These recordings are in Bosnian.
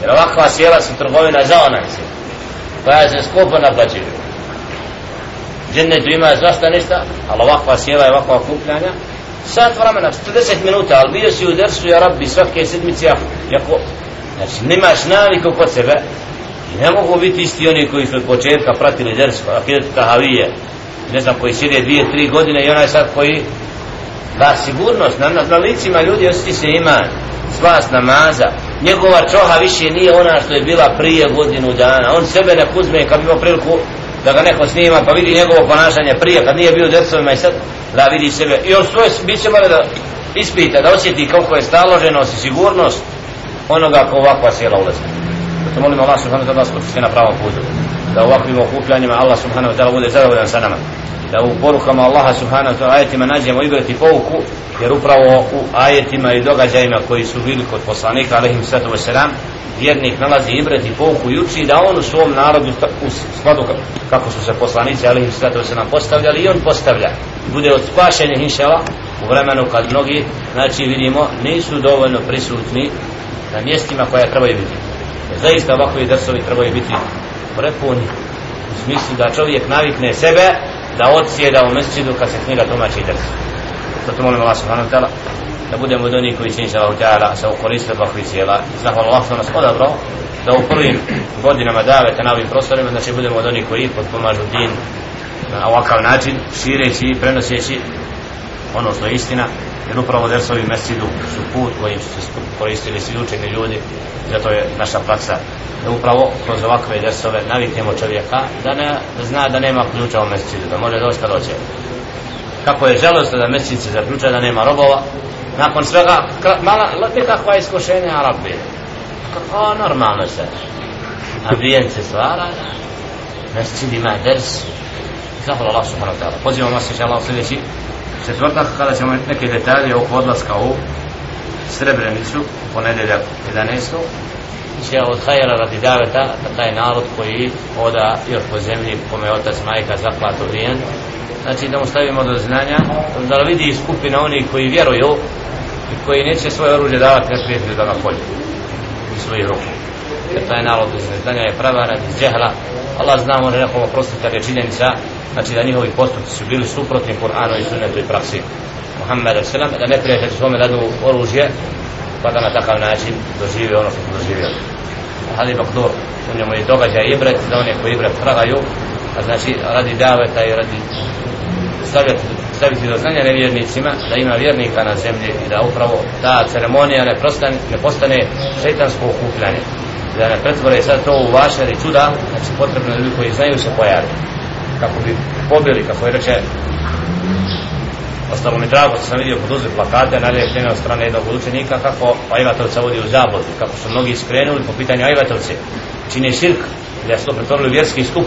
jer ovakva sjela su trgovina za onaj sjela. koja se skupo naplaćuju džennetu ima zvašta ništa ali ovakva sjela i ovakva kupljanja sat vremena, 40 minuta, ali bio si u dersu, ja rabbi, svake sedmice, jako, znači, nemaš naviku kod sebe, i ne mogu biti isti oni koji su od početka pratili dersu, pa akidat tahavije, ne znam, koji sjede dvije, tri godine, i onaj sad koji, da, sigurnost, na, na, na licima ljudi osjeti se iman, svast namaza, njegova čoha više nije ona što je bila prije godinu dana, on sebe ne uzme, kad ima priliku, da ga neko snima pa vidi njegovo ponašanje prije kad nije bio djecovima i sad da vidi sebe. I on svoje bit će da ispita da osjeti koliko je staloženost i sigurnost onoga ko ovakva sjela ulazi zato molim Allah subhanahu wa ta'ala skući na pravom putu. Da ovakvim okupljanjima Allah subhanahu wa ta'ala bude zadovoljan sa nama. Da u porukama Allaha subhanahu wa ta'ala ajetima nađemo igrati pouku jer upravo u ajetima i događajima koji su bili kod poslanika alaihim sallatu wa vjernik nalazi ibret i pouku i uči da on u svom narodu u skladu kako su se poslanici alaihim sallatu sve postavljali i on postavlja. Bude od spašenja inšala u vremenu kad mnogi znači vidimo nisu dovoljno prisutni na mjestima koja trebaju biti jer zaista ovakvi drsovi trebaju biti prepuni u smislu da čovjek navikne sebe da odsjeda u mesecidu kad se knjiga tumači drs zato molim Allah subhanahu wa ta'ala da budemo od onih koji će inša Allah ta'ala se ukoriste ovakvi cijela i zahvala Allah što nas odabrao da u prvim godinama davete na ovim prostorima znači budemo od onih koji potpomažu din na ovakav način šireći i prenoseći ono što je istina jer upravo dersovi mesidu su put kojim su se koristili svi učeni ljudi zato je naša praksa da upravo kroz ovakve dersove naviknemo čovjeka da ne da zna da nema ključa u mesidu da može dosta doći kako je žalost da mesid se zaključa da nema robova nakon svega mala nekakva iskušenja Arabi. Kako normalno se ambijent se stvara mesid ima ders zahvala Allah subhanahu wa ta'ala. Pozivam vas inša Allah u sljedeći četvrtak kada ćemo neke detalje oko odlaska u Srebrenicu u ponedeljak 11. će od hajera radi daveta da taj narod koji oda još po zemlji kome otac majka zaklat vrijen znači da mu stavimo do znanja da vidi skupina oni koji vjeruju i koji neće svoje oružje davati na prijatelju da ga polju i svojih ruku jer taj narod iz neznanja je pravaran iz džehla. Allah zna ono može nekom oprostiti kad je činjenica znači da njihovi postupci su bili suprotni Kur'anu i sunnetu i praksi. Muhammed s.a.v. da ne prijatelj svome dadu oružje pa da na takav način doživi ono što su doživio Ali Bakdur u njemu je događaj ibret da oni koji ibret tragaju a znači radi daveta i radi stavljati, staviti do znanja nevjernicima da ima vjernika na zemlji i da upravo ta ceremonija ne, prostane, ne postane šeitansko okupljanje da ne pretvore sad to u vašar i čuda znači potrebno ljudi koji znaju se pojavi kako bi pobili, kako je reče ostalo mi drago što sam vidio kod uzve plakate naljepljene od strane jednog učenika kako Ajvatovca vodi u zablodu kako su mnogi skrenuli po pitanju Ajvatovce čine širk da su to pretvorili vjerski skup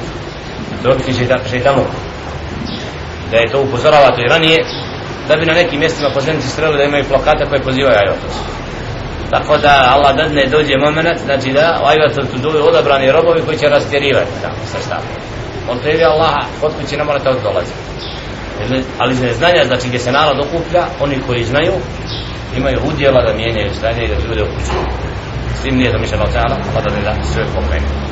to je šeitanuk da je to upozoravato i ranije da bi na nekim mjestima pozemnici streli da imaju plakate koje pozivaju Ajvatovce tako da Allah dadne dođe moment znači da ajvatos tu dođe odabrani robovi koji će rastjerivati tamo sa stavom on to Allaha Allah kod kući ne morate oddolazi ali iz neznanja znači gdje se narod okuplja oni koji znaju imaju udjela da mijenjaju stanje i da ljude okućuju s tim nije zamišljeno od Allah da ne da sve pokrenje